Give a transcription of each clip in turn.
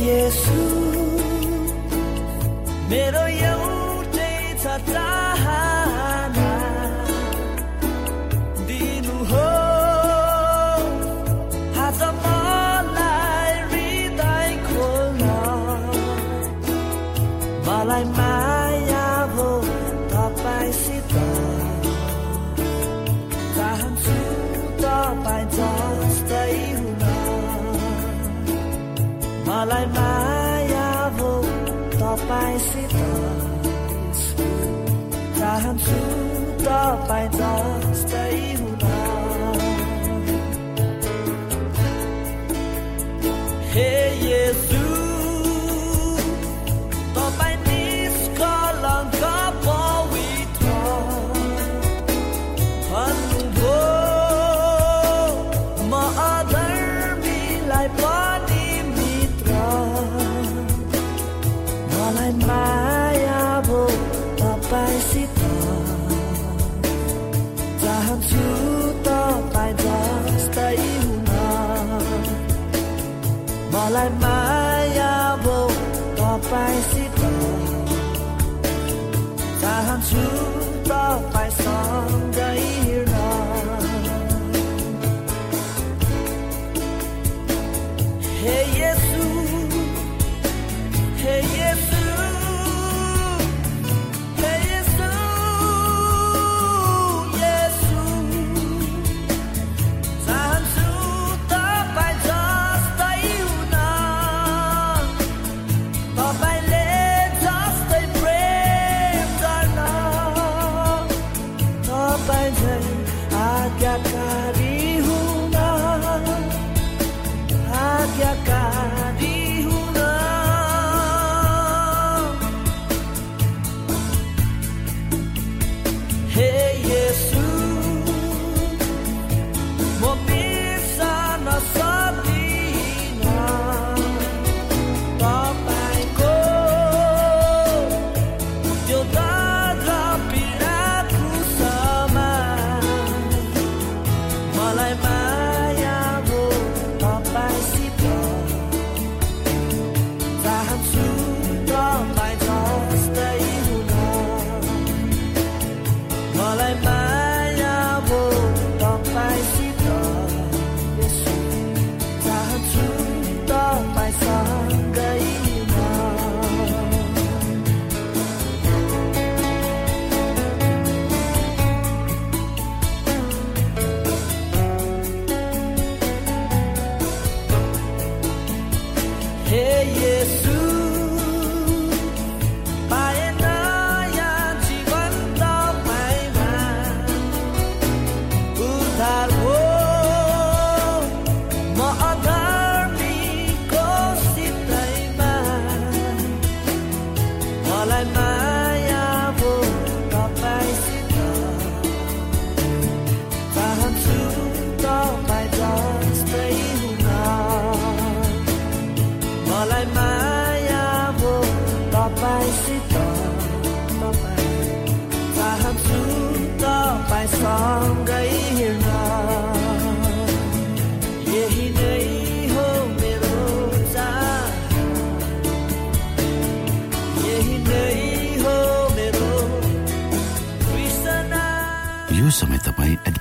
मलाई चाहन्छु तपाईँ जस्तै हुन हे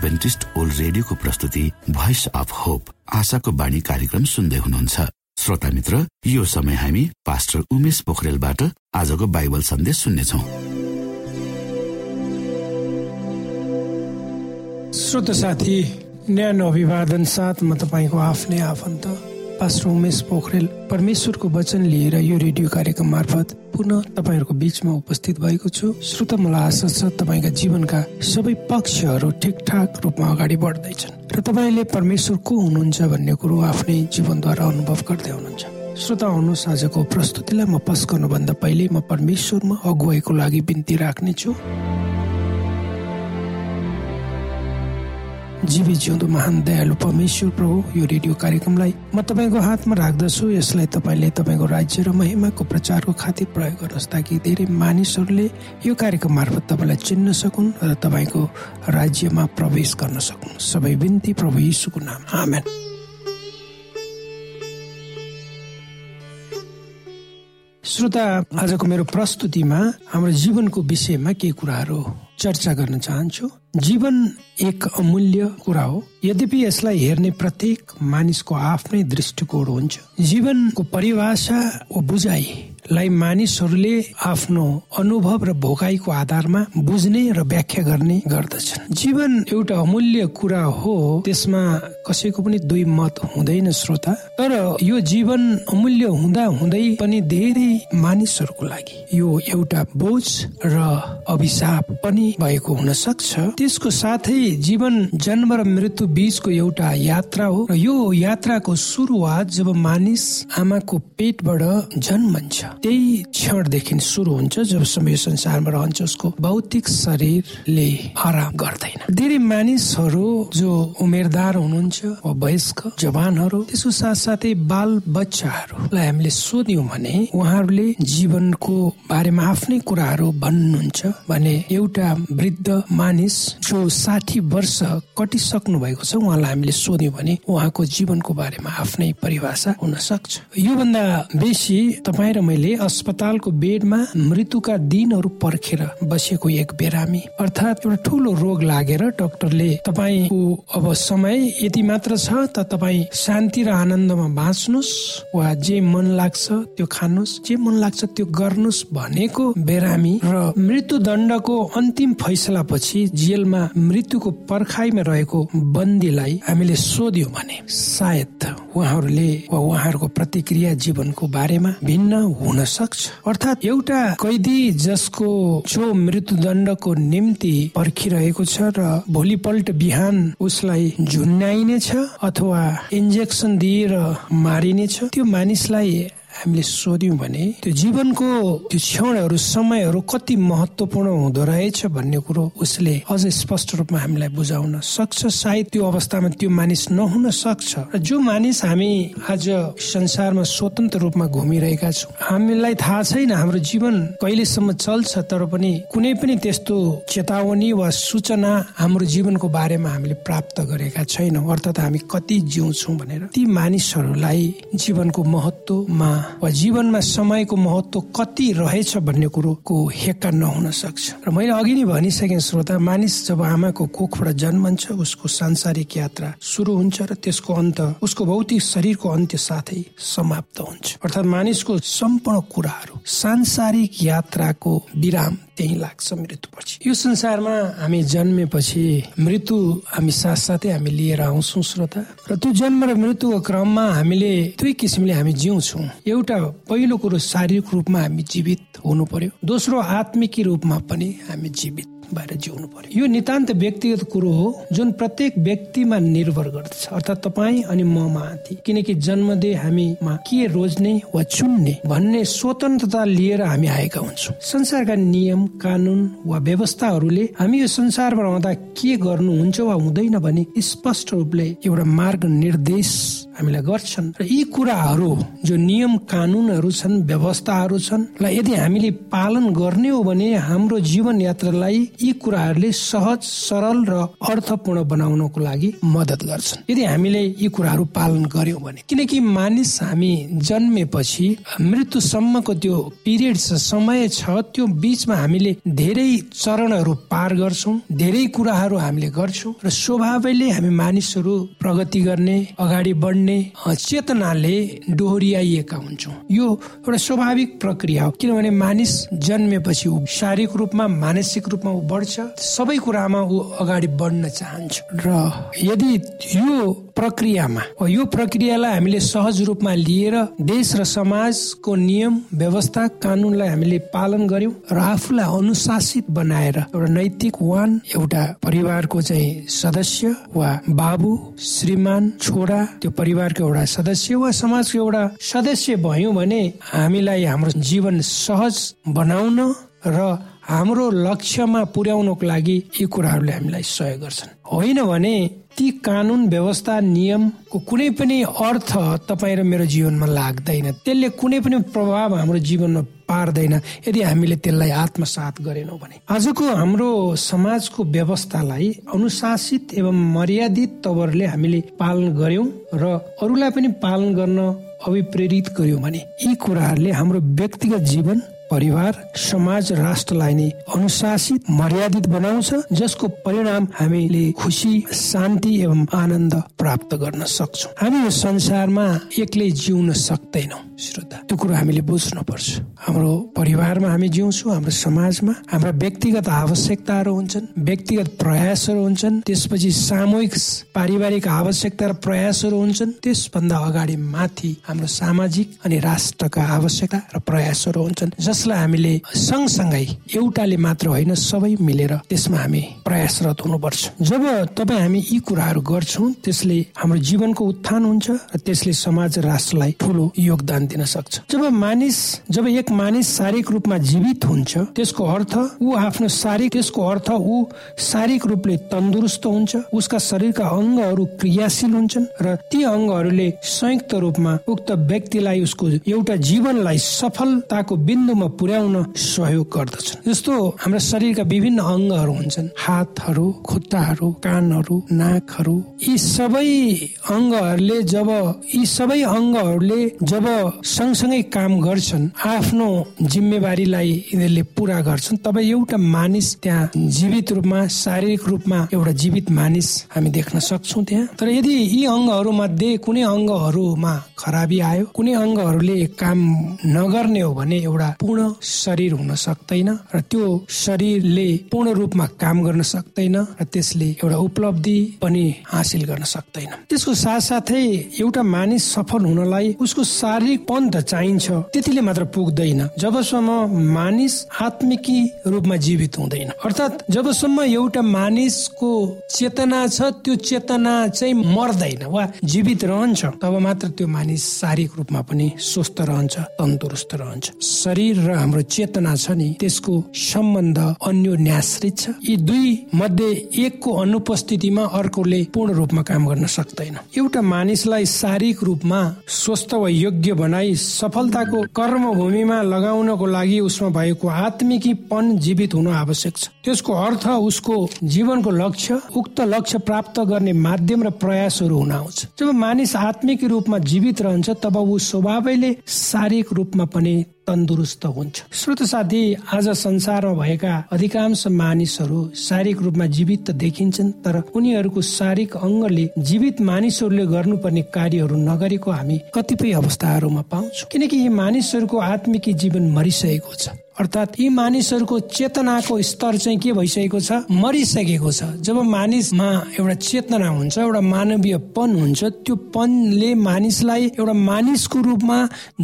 एडभेन्टिस्ट ओल्ड रेडियोको प्रस्तुति भोइस अफ होप आशाको बाणी कार्यक्रम सुन्दै हुनुहुन्छ। श्रोता मित्र यो समय हामी पास्टर उमेश पोखरेलबाट आजको बाइबल सन्देश सुन्नेछौ। श्रोत साथी न्यानो अभिवादन साथ म तपाईँको आफ्नै आफन्त पास्टर उमेश पोखरेल परमेश्वरको वचन लिएर यो रेडियो कार्यक्रम मार्फत पुनः तपाईँहरूको बीचमा उपस्थित भएको छु। श्रोता मलाई आशा छ तपाईँका जीवनका सबै पक्षहरू ठिकठाक रूपमा अगाडि बढ्दैछन् र तपाईँले परमेश्वर को हुनुहुन्छ भन्ने कुरो आफ्नै जीवनद्वारा अनुभव गर्दै हुनुहुन्छ। श्रोता आउनुहोस् आजको प्रस्तुतिलाई म पस गर्नुभन्दा पहिले म परमेश्वरमा अगुवाईको लागि बिन्ती राख्नेछु। जीवी जिउँदो महान दयालु परमेश्वर प्रभु यो रेडियो कार्यक्रमलाई म तपाईँको हातमा राख्दछु। यसलाई तपाईँले तपाईँको राज्य र महिमाको प्रचारको खातिर प्रयोग गर्नुहोस् ताकि धेरै मानिसहरूले यो कार्यक्रम मार्फत तपाईँलाई चिन्न सकुन् र तपाईँको राज्यमा प्रवेश गर्न सकुन्। सबै बिन्ती प्रभु यीशुको नाम। आमेन। श्रोता आजको मेरो प्रस्तुतिमा हाम्रो जीवनको विषयमा केही कुराहरू चर्चा गर्न चाहन्छु। जीवन एक अमूल्य कुरा हो। यद्यपि यसलाई हेर्ने प्रत्येक मानिसको आफ्नै दृष्टिकोण हुन्छ। जीवनको परिभाषा वा बुझाइलाई मानिसहरूले आफ्नो अनुभव र भोगाईको आधारमा बुझ्ने र व्याख्या गर्ने गर्दछन्। जीवन एउटा अमूल्य कुरा हो त्यसमा कसैको पनि दुई मत हुँदैन श्रोता। तर यो जीवन अमूल्य हुँदा हुँदै पनि धेरै मानिसहरूको लागि यो एउटा बोझ र अभिशाप पनि भएको हुन सक्छ। त्यसको साथै जीवन जन्म र मृत्यु बीचको एउटा यात्रा हो र यो यात्राको सुरुवात जब मानिस आमाको पेटबाट जन्मन्छ। त्यही क्षणदेखि सुरु हुन्छ जबसम्म यो संसारमा रहन्छ उसको भौतिक शरीरले आराम गर्दैन। धेरै मानिसहरू जो उमेरदार हुनुहुन्छ वा वयस्क जवानहरू त्यसको साथसाथै बाल बच्चाहरूलाई हामीले सोध्यौँ भने उहाँहरूले जीवनको बारेमा आफ्नै कुराहरू भन्नुहुन्छ भने एउटा वृद्ध मानिस जो साठी वर्ष कटिसक्नु भएको छ उहाँलाई हामीले सोध्यौँ भने उहाँको जीवनको बारेमा आफ्नै परिभाषा हुन सक्छ। योभन्दा बेसी तपाईँ र मैले अस्पतालको बेडमा मृत्युका दिनहरू पर्खेर बसेको एक बिरामी अर्थात् एउटा ठुलो रोग लागेर डाक्टरले तपाईँको अब समय यति मात्र छ त तपाईँ शान्ति र आनन्दमा बाँच्नुहोस् वा जे मन लाग्छ त्यो खानुहोस् जे मन लाग्छ त्यो गर्नुहोस् भनेको बिरामी र मृत्यु दण्डको अन्तिम फैसला पछि जेलमा मृत्युको पर्खाइमा रहेको बन्दीलाई हामीले सोध्यौँ भने सायद उहाँहरूले वा उहाँहरूको प्रतिक्रिया जीवनको बारेमा भिन्न हुन सक्छ। अर्थात् एउटा कैदी जसको जो मृत्युदण्डको निम्ति पर्खिरहेको छ र भोलिपल्ट बिहान उसलाई झुन्याइनेछ अथवा इन्जेक्सन दिएर मारिनेछ त्यो मानिसलाई हामीले सोध्यौँ भने त्यो जीवनको त्यो क्षणहरू समयहरू कति महत्वपूर्ण हुँदो रहेछ भन्ने कुरो उसले अझ स्पष्ट रूपमा हामीलाई बुझाउन सक्छ। सायद त्यो अवस्थामा त्यो मानिस नहुन सक्छ। र जो मानिस हामी आज संसारमा स्वतन्त्र रूपमा घुमिरहेका छौँ हामीलाई थाहा छैन हाम्रो जीवन कहिलेसम्म चल्छ तर पनि कुनै पनि त्यस्तो चेतावनी वा सूचना हाम्रो जीवनको बारेमा हामीले प्राप्त गरेका छैनौँ। अर्थात् हामी कति जिउँछौँ भनेर ती मानिसहरूलाई जीवनको महत्वमा वा जीवनमा समयको महत्व कति रहेछ भन्ने कुरोको हेक्का नहुन सक्छ। र मैले अघि नै भनिसकेँ श्रोता मानिस जब आमाको कोखबाट जन्मन्छ उसको सांसारिक यात्रा सुरु हुन्छ र त्यसको अन्त उसको भौतिक शरीरको अन्त्य साथै समाप्त हुन्छ। अर्थात् मानिसको सम्पूर्ण कुराहरू सांसारिक यात्राको विराम त्यही लाग्छ मृत्युपछि। यो संसारमा हामी जन्मेपछि मृत्यु हामी साथसाथै हामी लिएर आउँछौँ श्रोता। र त्यो जन्म र मृत्युको क्रममा हामीले दुई किसिमले हामी जिउँछौँ। एउटा पहिलो कुरो शारीरिक रूपमा हामी जीवित हुनु पर्यो। दोस्रो आत्मिकी रूपमा पनि हामी जीवित। भएर जिउनु पर्यो। यो नितान्त व्यक्तिगत कुरो हो जुन प्रत्येक व्यक्तिमा निर्भर गर्दछ। अर्थात् तपाईँ अनि म माथि। किनकि जन्मदे हामीमा के रोज्ने वा चुन्ने भन्ने स्वतन्त्रता लिएर हामी आएका हुन्छौँ। संसारका नियम कानुन वा व्यवस्थाहरूले हामी यो संसारमा रहँदा के गर्नुहुन्छ वा हुँदैन भने स्पष्ट रूपले एउटा मार्ग निर्देश हामीलाई गर्छन्। र यी कुराहरू जो नियम कानुनहरू छन् व्यवस्थाहरू छन् र यदि हामीले पालन गर्ने हो भने हाम्रो जीवन यात्रालाई यी कुराहरूले सहज सरल र अर्थपूर्ण बनाउनको लागि मद्दत गर्छन्। यदि हामीले यी कुराहरू पालन गर्यौं भने किनकि मानिस हामी जन्मेपछि मृत्युसम्मको त्यो पिरियड समय छ त्यो बिचमा हामीले धेरै चरणहरू पार गर्छौँ धेरै कुराहरू हामीले गर्छौँ र स्वभावैले हामी मानिसहरू प्रगति गर्ने अगाडि बढ्ने चेतनाले डोहोरियाइएका हुन्छौँ। यो एउटा स्वाभाविक प्रक्रिया हो। किनभने मानिस जन्मेपछि ऊ शारीरिक रूपमा मानसिक रूपमा ऊ बढ्छ सबै कुरामा ऊ अगाडि बढ्न चाहन्छ। र यदि यो प्रक्रियामा। यो प्रक्रियालाई हामीले सहज रूपमा लिएर देश र समाजको नियम व्यवस्था कानुनलाई हामीले पालन गर्यौं र आफूलाई अनुशासित बनाएर एउटा नैतिकवान एउटा परिवारको चाहिँ सदस्य वा बाबु श्रीमान छोरा त्यो परिवारको एउटा सदस्य वा समाजको एउटा सदस्य भयौँ भने हामीलाई हाम्रो जीवन सहज बनाउन र हाम्रो लक्ष्यमा पुर्याउनको लागि यी कुराहरूले हामीलाई सहयोग गर्छन्। होइन भने ती कानुन व्यवस्था नियमको कुनै पनि अर्थ तपाईँ र मेरो जीवनमा लाग्दैन। त्यसले कुनै पनि प्रभाव हाम्रो जीवनमा पार्दैन। यदि हामीले त्यसलाई आत्मसात गरेनौँ भने। आजको हाम्रो समाजको व्यवस्थालाई अनुशासित एवं मर्यादित तवरले हामीले पालन गर्यौं र अरूलाई पनि पालन गर्न अभिप्रेरित गर्यौं भने यी कुराहरूले हाम्रो व्यक्तिगत जीवन परिवार समाज राष्ट्रलाई नै अनुशासित मर्यादित बनाउँछ जसको परिणाम हामीले खुसी शान्ति एवं आनन्द प्राप्त गर्न सक्छौँ। हामी यो संसारमा एक्लै जिउन सक्दैनौँ। श्रोता त्यो कुरो हामीले बुझ्नु पर्छ हाम्रो परिवारमा हामी जिउँछौँ हाम्रो समाजमा हाम्रा व्यक्तिगत आवश्यकताहरू हुन्छन् व्यक्तिगत प्रयासहरू हुन्छन् त्यसपछि सामूहिक पारिवारिक आवश्यकता र प्रयासहरू हुन्छन् त्यसभन्दा अगाडि माथि हाम्रो सामाजिक अनि राष्ट्रका आवश्यकता र प्रयासहरू हुन्छन्। जसलाई हामीले सँगसँगै एउटाले मात्र होइन सबै मिलेर त्यसमा हामी प्रयासरत हुनुपर्छ। जब तपाईँ हामी यी कुराहरू गर्छौँ त्यसले हाम्रो जीवनको उत्थान हुन्छ र त्यसले समाज राष्ट्रलाई ठुलो योगदान दिन सक्छ। जब मानिस जब एक मानिस शारीरिक रूपमा जीवित हुन्छ त्यसको अर्थ ऊ आफ्नो शारीरिक त्यसको अर्थ ऊ शारीरिक रूपले तन्दुरुस्त हुन्छ उसका शरीरका अङ्गहरू क्रियाशील हुन्छन् र ती अङ्गहरूले संयुक्त रूपमा उक्त व्यक्तिलाई उसको एउटा जीवनलाई सफलताको बिन्दुमा पुर्याउन सहयोग गर्दछन्। जस्तो हाम्रा शरीरका विभिन्न अङ्गहरू हुन्छन्। हातहरू खुट्टाहरू कानहरू नाकहरू यी सबै अङ्गहरूले जब यी सबै अङ्गहरूले जब सँगसँगै काम गर्छन् आफ्नो जिम्मेवारीलाई यिनीहरूले पुरा गर्छन् तब एउटा मानिस त्यहाँ जीवित रूपमा शारीरिक रूपमा एउटा जीवित मानिस हामी देख्न सक्छौँ त्यहाँ। तर यदि यी अङ्गहरू मध्ये कुनै अङ्गहरूमा खराबी आयो कुनै अङ्गहरूले काम नगर्ने हो भने एउटा पूर्ण शरीर हुन सक्दैन र त्यो शरीरले पूर्ण रूपमा काम गर्न सक्दैन र त्यसले एउटा उपलब्धि पनि हासिल गर्न सक्दैन। त्यसको साथसाथै एउटा मानिस सफल हुनलाई उसको शारीरिक पन त चाहिन्छ। त्यतिले मात्र पुग्दैन। जबसम्म मानिस आत्मिकी रूपमा जीवित हुँदैन। अर्थात् जबसम्म एउटा मानिसको चेतना छ त्यो चेतना चाहिँ मर्दैन वा जीवित रहन्छ तब मात्र त्यो मानिस शारीरिक रूपमा पनि स्वस्थ रहन्छ तन्दुरुस्त रहन्छ। शरीर हाम्रो चेतना छ नि त्यसको सम्बन्ध अन्योन्याश्रित छ। यी दुई मध्ये एकको अनुपस्थितिमा अर्कोले पूर्ण रूपमा काम गर्न सक्दैन। एउटा मानिसलाई शारीरिक रूपमा स्वस्थ वा योग्य बनाई सफलताको कर्मभूमिमा लगाउनको लागि उसमा भएको आत्मिकीपन जीवित हुनु आवश्यक छ। त्यसको अर्थ उसको जीवनको लक्ष्य उक्त लक्ष्य प्राप्त गर्ने माध्यम र प्रयासहरू हुन आउँछ। जब मानिस आत्मिक रूपमा जीवित रहन्छ तब ऊ स्वभावैले शारीरिक रूपमा पनि तन्दुरुस्त हुन्छ। श्रोत साथी आज संसारमा भएका अधिकांश मानिसहरू शारीरिक रूपमा जीवित त देखिन्छन् तर उनीहरूको शारीरिक अङ्गले जीवित मानिसहरूले गर्नुपर्ने कार्यहरू नगरेको हामी कतिपय अवस्थाहरूमा पाउँछौँ। किनकि यी मानिसहरूको आत्मिकी जीवन मरिसकेको छ। अर्थात् यी मानिसहरूको चेतनाको स्तर चाहिँ के भइसकेको छ? मरिसकेको छ। जब मानिसमा एउटा चेतना हुन्छ एउटा मानवीय पन हुन्छ त्यो पनले मानिसलाई एउटा मानिसको रूपमा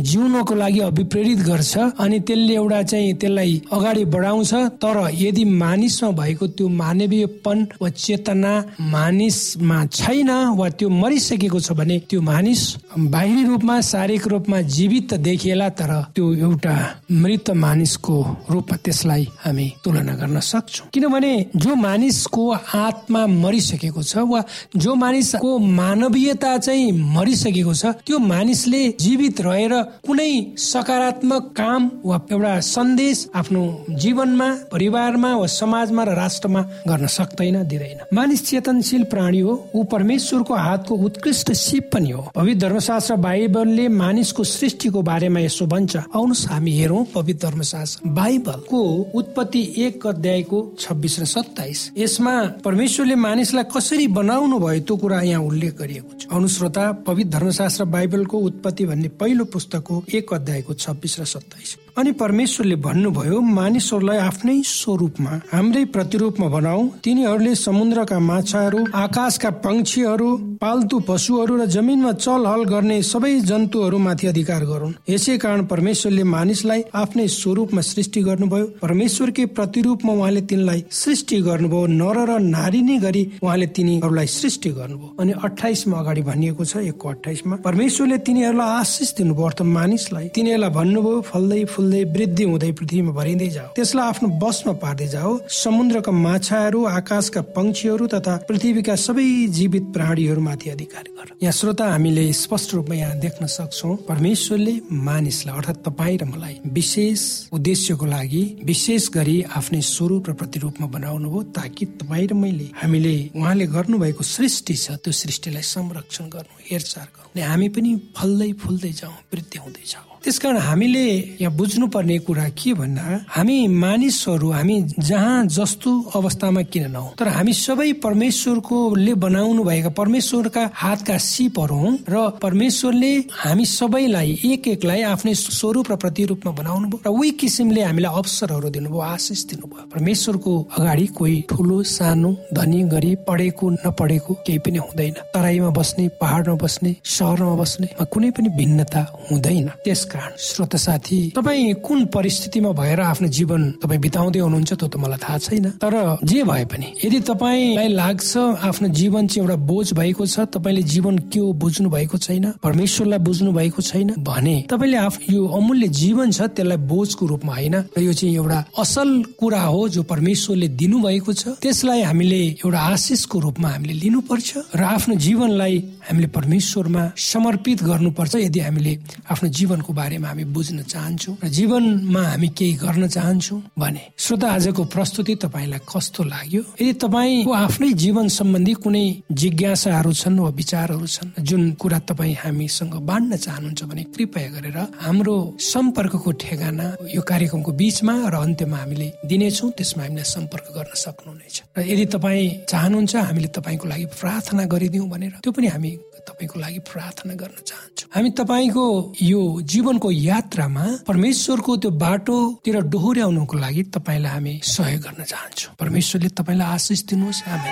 जिउनको लागि अभिप्रेरित गर्छ अनि त्यसले एउटा चाहिँ त्यसलाई अगाडि बढाउँछ। तर यदि मानिसमा भएको त्यो मानवीय पन वा चेतना मानिसमा छैन वा त्यो मरिसकेको छ भने त्यो मानिस बाहिरी रूपमा शारीरिक रूपमा जीवित देखिएला तर त्यो एउटा मृत मानिसको मानिसको रूपमा त्यसलाई हामी तुलना गर्न सक्छौँ। किनभने जो मानिसको आत्मा मरिसकेको छ वा जो मानिसको मानवीयता चाहिँ मरिसकेको छ त्यो मानिसले जीवित रहेर कुनै सकारात्मक काम वा एउटा सन्देश आफ्नो जीवनमा परिवारमा वा समाजमा र राष्ट्रमा गर्न सक्दैन दिँदैन। मानिस चेतनशील प्राणी हो ऊ परमेश्वरको हातको उत्कृष्ट सिप पनि हो। पवित्र धर्मशास्त्र बाइबलले मानिसको सृष्टिको बारेमा यसो भन्छ। आउनुहोस् हामी हेरौँ पवित्र धर्मशास्त्र। बाइबलको उत्पत्ति एक अध्यायको छब्बिस र सत्ताइस। यसमा परमेश्वरले मानिसलाई कसरी बनाउनु भयो त्यो कुरा यहाँ उल्लेख गरिएको छ। अनु श्रोता पवित्र धर्मशास्त्र बाइबलको उत्पत्ति भन्ने पहिलो पुस्तकको एक अध्यायको छब्बिस र सत्ताइस। अनि परमेश्वरले भन्नुभयो मानिसहरूलाई आफ्नै स्वरूपमा हाम्रै प्रतिरूपमा बनाऊ। तिनीहरूले समुद्रका माछाहरू आकाशका पंक्षीहरू पाल्तु पशुहरू र जमिनमा चलहल गर्ने सबै जन्तुहरू माथि अधिकार गरून्। यसै कारण परमेश्वरले मानिसलाई आफ्नै स्वरूपमा सृष्टि गर्नुभयो। परमेश्वरकै प्रतिरूपमा उहाँले तिनलाई सृष्टि गर्नुभयो। नर र नारी नै गरी उहाँले तिनीहरूलाई सृष्टि गर्नुभयो। अनि अठाइसमा अगाडि भनिएको छ एकको अठाइसमा परमेश्वरले तिनीहरूलाई आशिष दिनुभयो। अर्थ मानिसलाई तिनीहरूलाई भन्नुभयो फल्दै फुल फुल्दै वृद्धि हुँदै पृथ्वीमा भरिँदै जाओ। त्यसलाई आफ्नो बसमा पार्दै जाओ। समुद्रका माछाहरू आकाशका पंक्षीहरू तथा पृथ्वीका सबै जीवित प्राणीहरूमाथि अधिकार गर। यहाँ श्रोता हामीले स्पष्ट रूपमा यहाँ देख्न सक्छौ परमेश्वरले मानिसलाई अर्थात् तपाईँ र मलाई विशेष उद्देश्यको लागि विशेष गरी आफ्नै स्वरूप र प्रतिरूपमा बनाउनु हो ताकि तपाईँ र मैले हामीले उहाँले गर्नुभएको सृष्टि छ त्यो सृष्टिलाई संरक्षण गर्नु हेरचाह गर्नु हामी पनि फल्दै फुल्दै जाउँ वृद्धि हुँदै जाउँ। त्यसकारण हामीले यहाँ बुझ्नुपर्ने कुरा के भन्दा हामी मानिसहरू हामी जहाँ जस्तो अवस्थामा किन नहौँ? तर हामी सबै परमेश्वरकोले बनाउनु भएका परमेश्वरका हातका सिपहरू हौ र परमेश्वरले हामी सबैलाई एक एकलाई आफ्नै स्वरूप र प्रतिरूपमा बनाउनु भयो र उही किसिमले हामीलाई अवसरहरू दिनुभयो आशिष दिनुभयो। परमेश्वरको अगाडि कोही ठुलो सानो धनी गरिब पढेको नपढेको केही पनि हुँदैन। तराईमा बस्ने पहाडमा बस्ने सहरमा बस्ने कुनै पनि भिन्नता हुँदैन। त्यसका कारण श्रोत साथी तपाईँ कुन परिस्थितिमा भएर आफ्नो जीवन तपाईँ बिताउँदै हुनुहुन्छ त्यो त मलाई थाहा छैन। तर जे भए पनि यदि तपाईँलाई लाग्छ आफ्नो जीवन चाहिँ एउटा बोझ भएको छ तपाईँले जीवन के बुझ्नु भएको छैन परमेश्वरलाई बुझ्नु भएको छैन भने तपाईँले आफ्नो यो अमूल्य जीवन छ त्यसलाई बोझको रूपमा होइन। र यो चाहिँ एउटा असल कुरा हो जो परमेश्वरले दिनुभएको छ। त्यसलाई हामीले एउटा आशिषको रूपमा हामीले लिनुपर्छ र आफ्नो जीवनलाई हामीले परमेश्वरमा समर्पित गर्नुपर्छ यदि हामीले आफ्नो जीवनको बारेमा हामी बुझ्न चाहन्छौँ र जीवनमा हामी केही गर्न चाहन्छौँ भने श्रोता आजको प्रस्तुति तपाईँलाई कस्तो लाग्यो? यदि तपाईँको आफ्नै जीवन सम्बन्धी कुनै जिज्ञासाहरू छन् वा विचारहरू छन् जुन कुरा तपाईँ हामीसँग बाँड्न चाहनुहुन्छ भने कृपया गरेर हाम्रो सम्पर्कको ठेगाना यो कार्यक्रमको बिचमा र अन्त्यमा हामीले दिनेछौँ त्यसमा हामीलाई सम्पर्क गर्न सक्नुहुनेछ। र यदि तपाईँ चाहनुहुन्छ हामीले तपाईँको लागि प्रार्थना गरिदिउँ भनेर त्यो पनि हामी तपाईँको लागि प्रार्थना गर्न चाहन्छौँ। हामी तपाईँको यो जीवनको यात्रामा परमेश्वरको त्यो बाटोतिर डोहोऱ्याउनुको लागि तपाईँलाई हामी सहयोग गर्न चाहन्छौँ। परमेश्वरले तपाईँलाई आशिष दिनुहोस्। हामी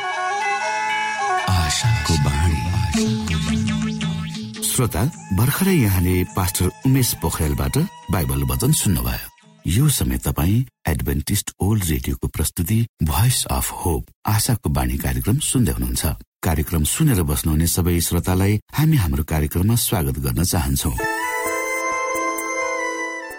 श्रोता भर्खरै यहाँले पास्टर उमेश पोखरेलबाट बाइबल वचन सुन्नुभयो। यो समय तपाईँ एडभेन्टिस्ट ओल्ड रेडियोको प्रस्तुति भोइस अफ होप आशाको बाणी कार्यक्रम सुन्दै हुनुहुन्छ। कार्यक्रम सुनेर बस्नुहुने सबै श्रोतालाई हामी हाम्रो कार्यक्रममा स्वागत गर्न चाहन्छौ।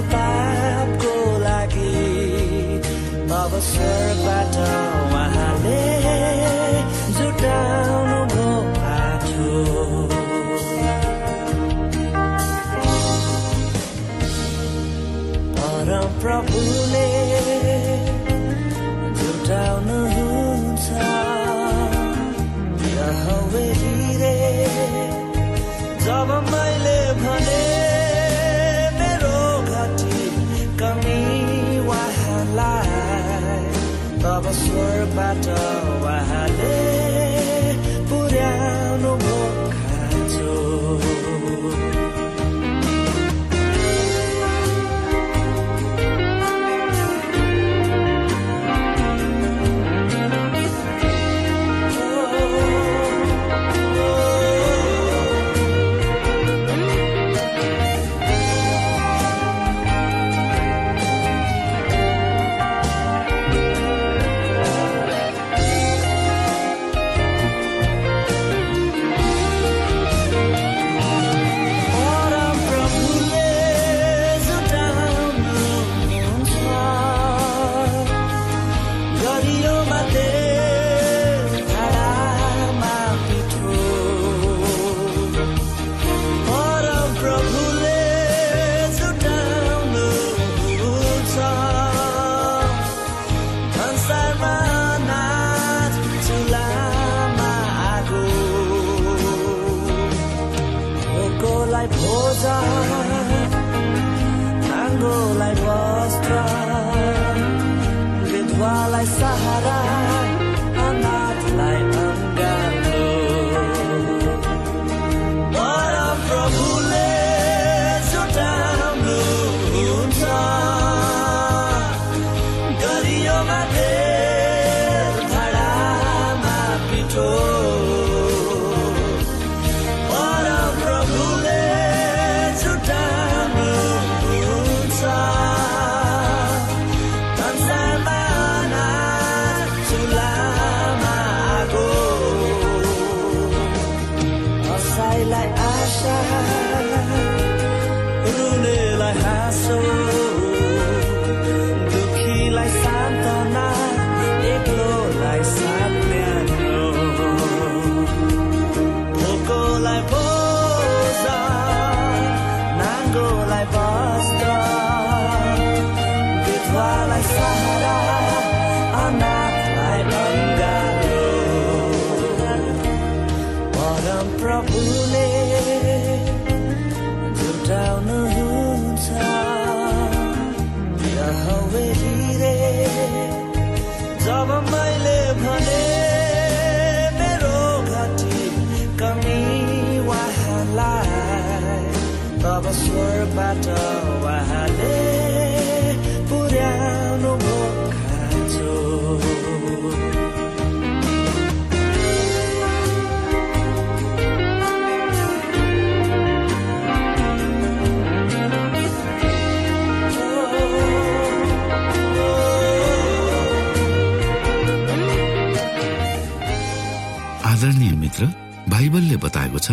हाम्रो पापको लागि तब स्वर्गबाट matter तब स्वरबाट उहाँले पुर्याउनु आदरणीय मित्र बाइबलले बताएको छ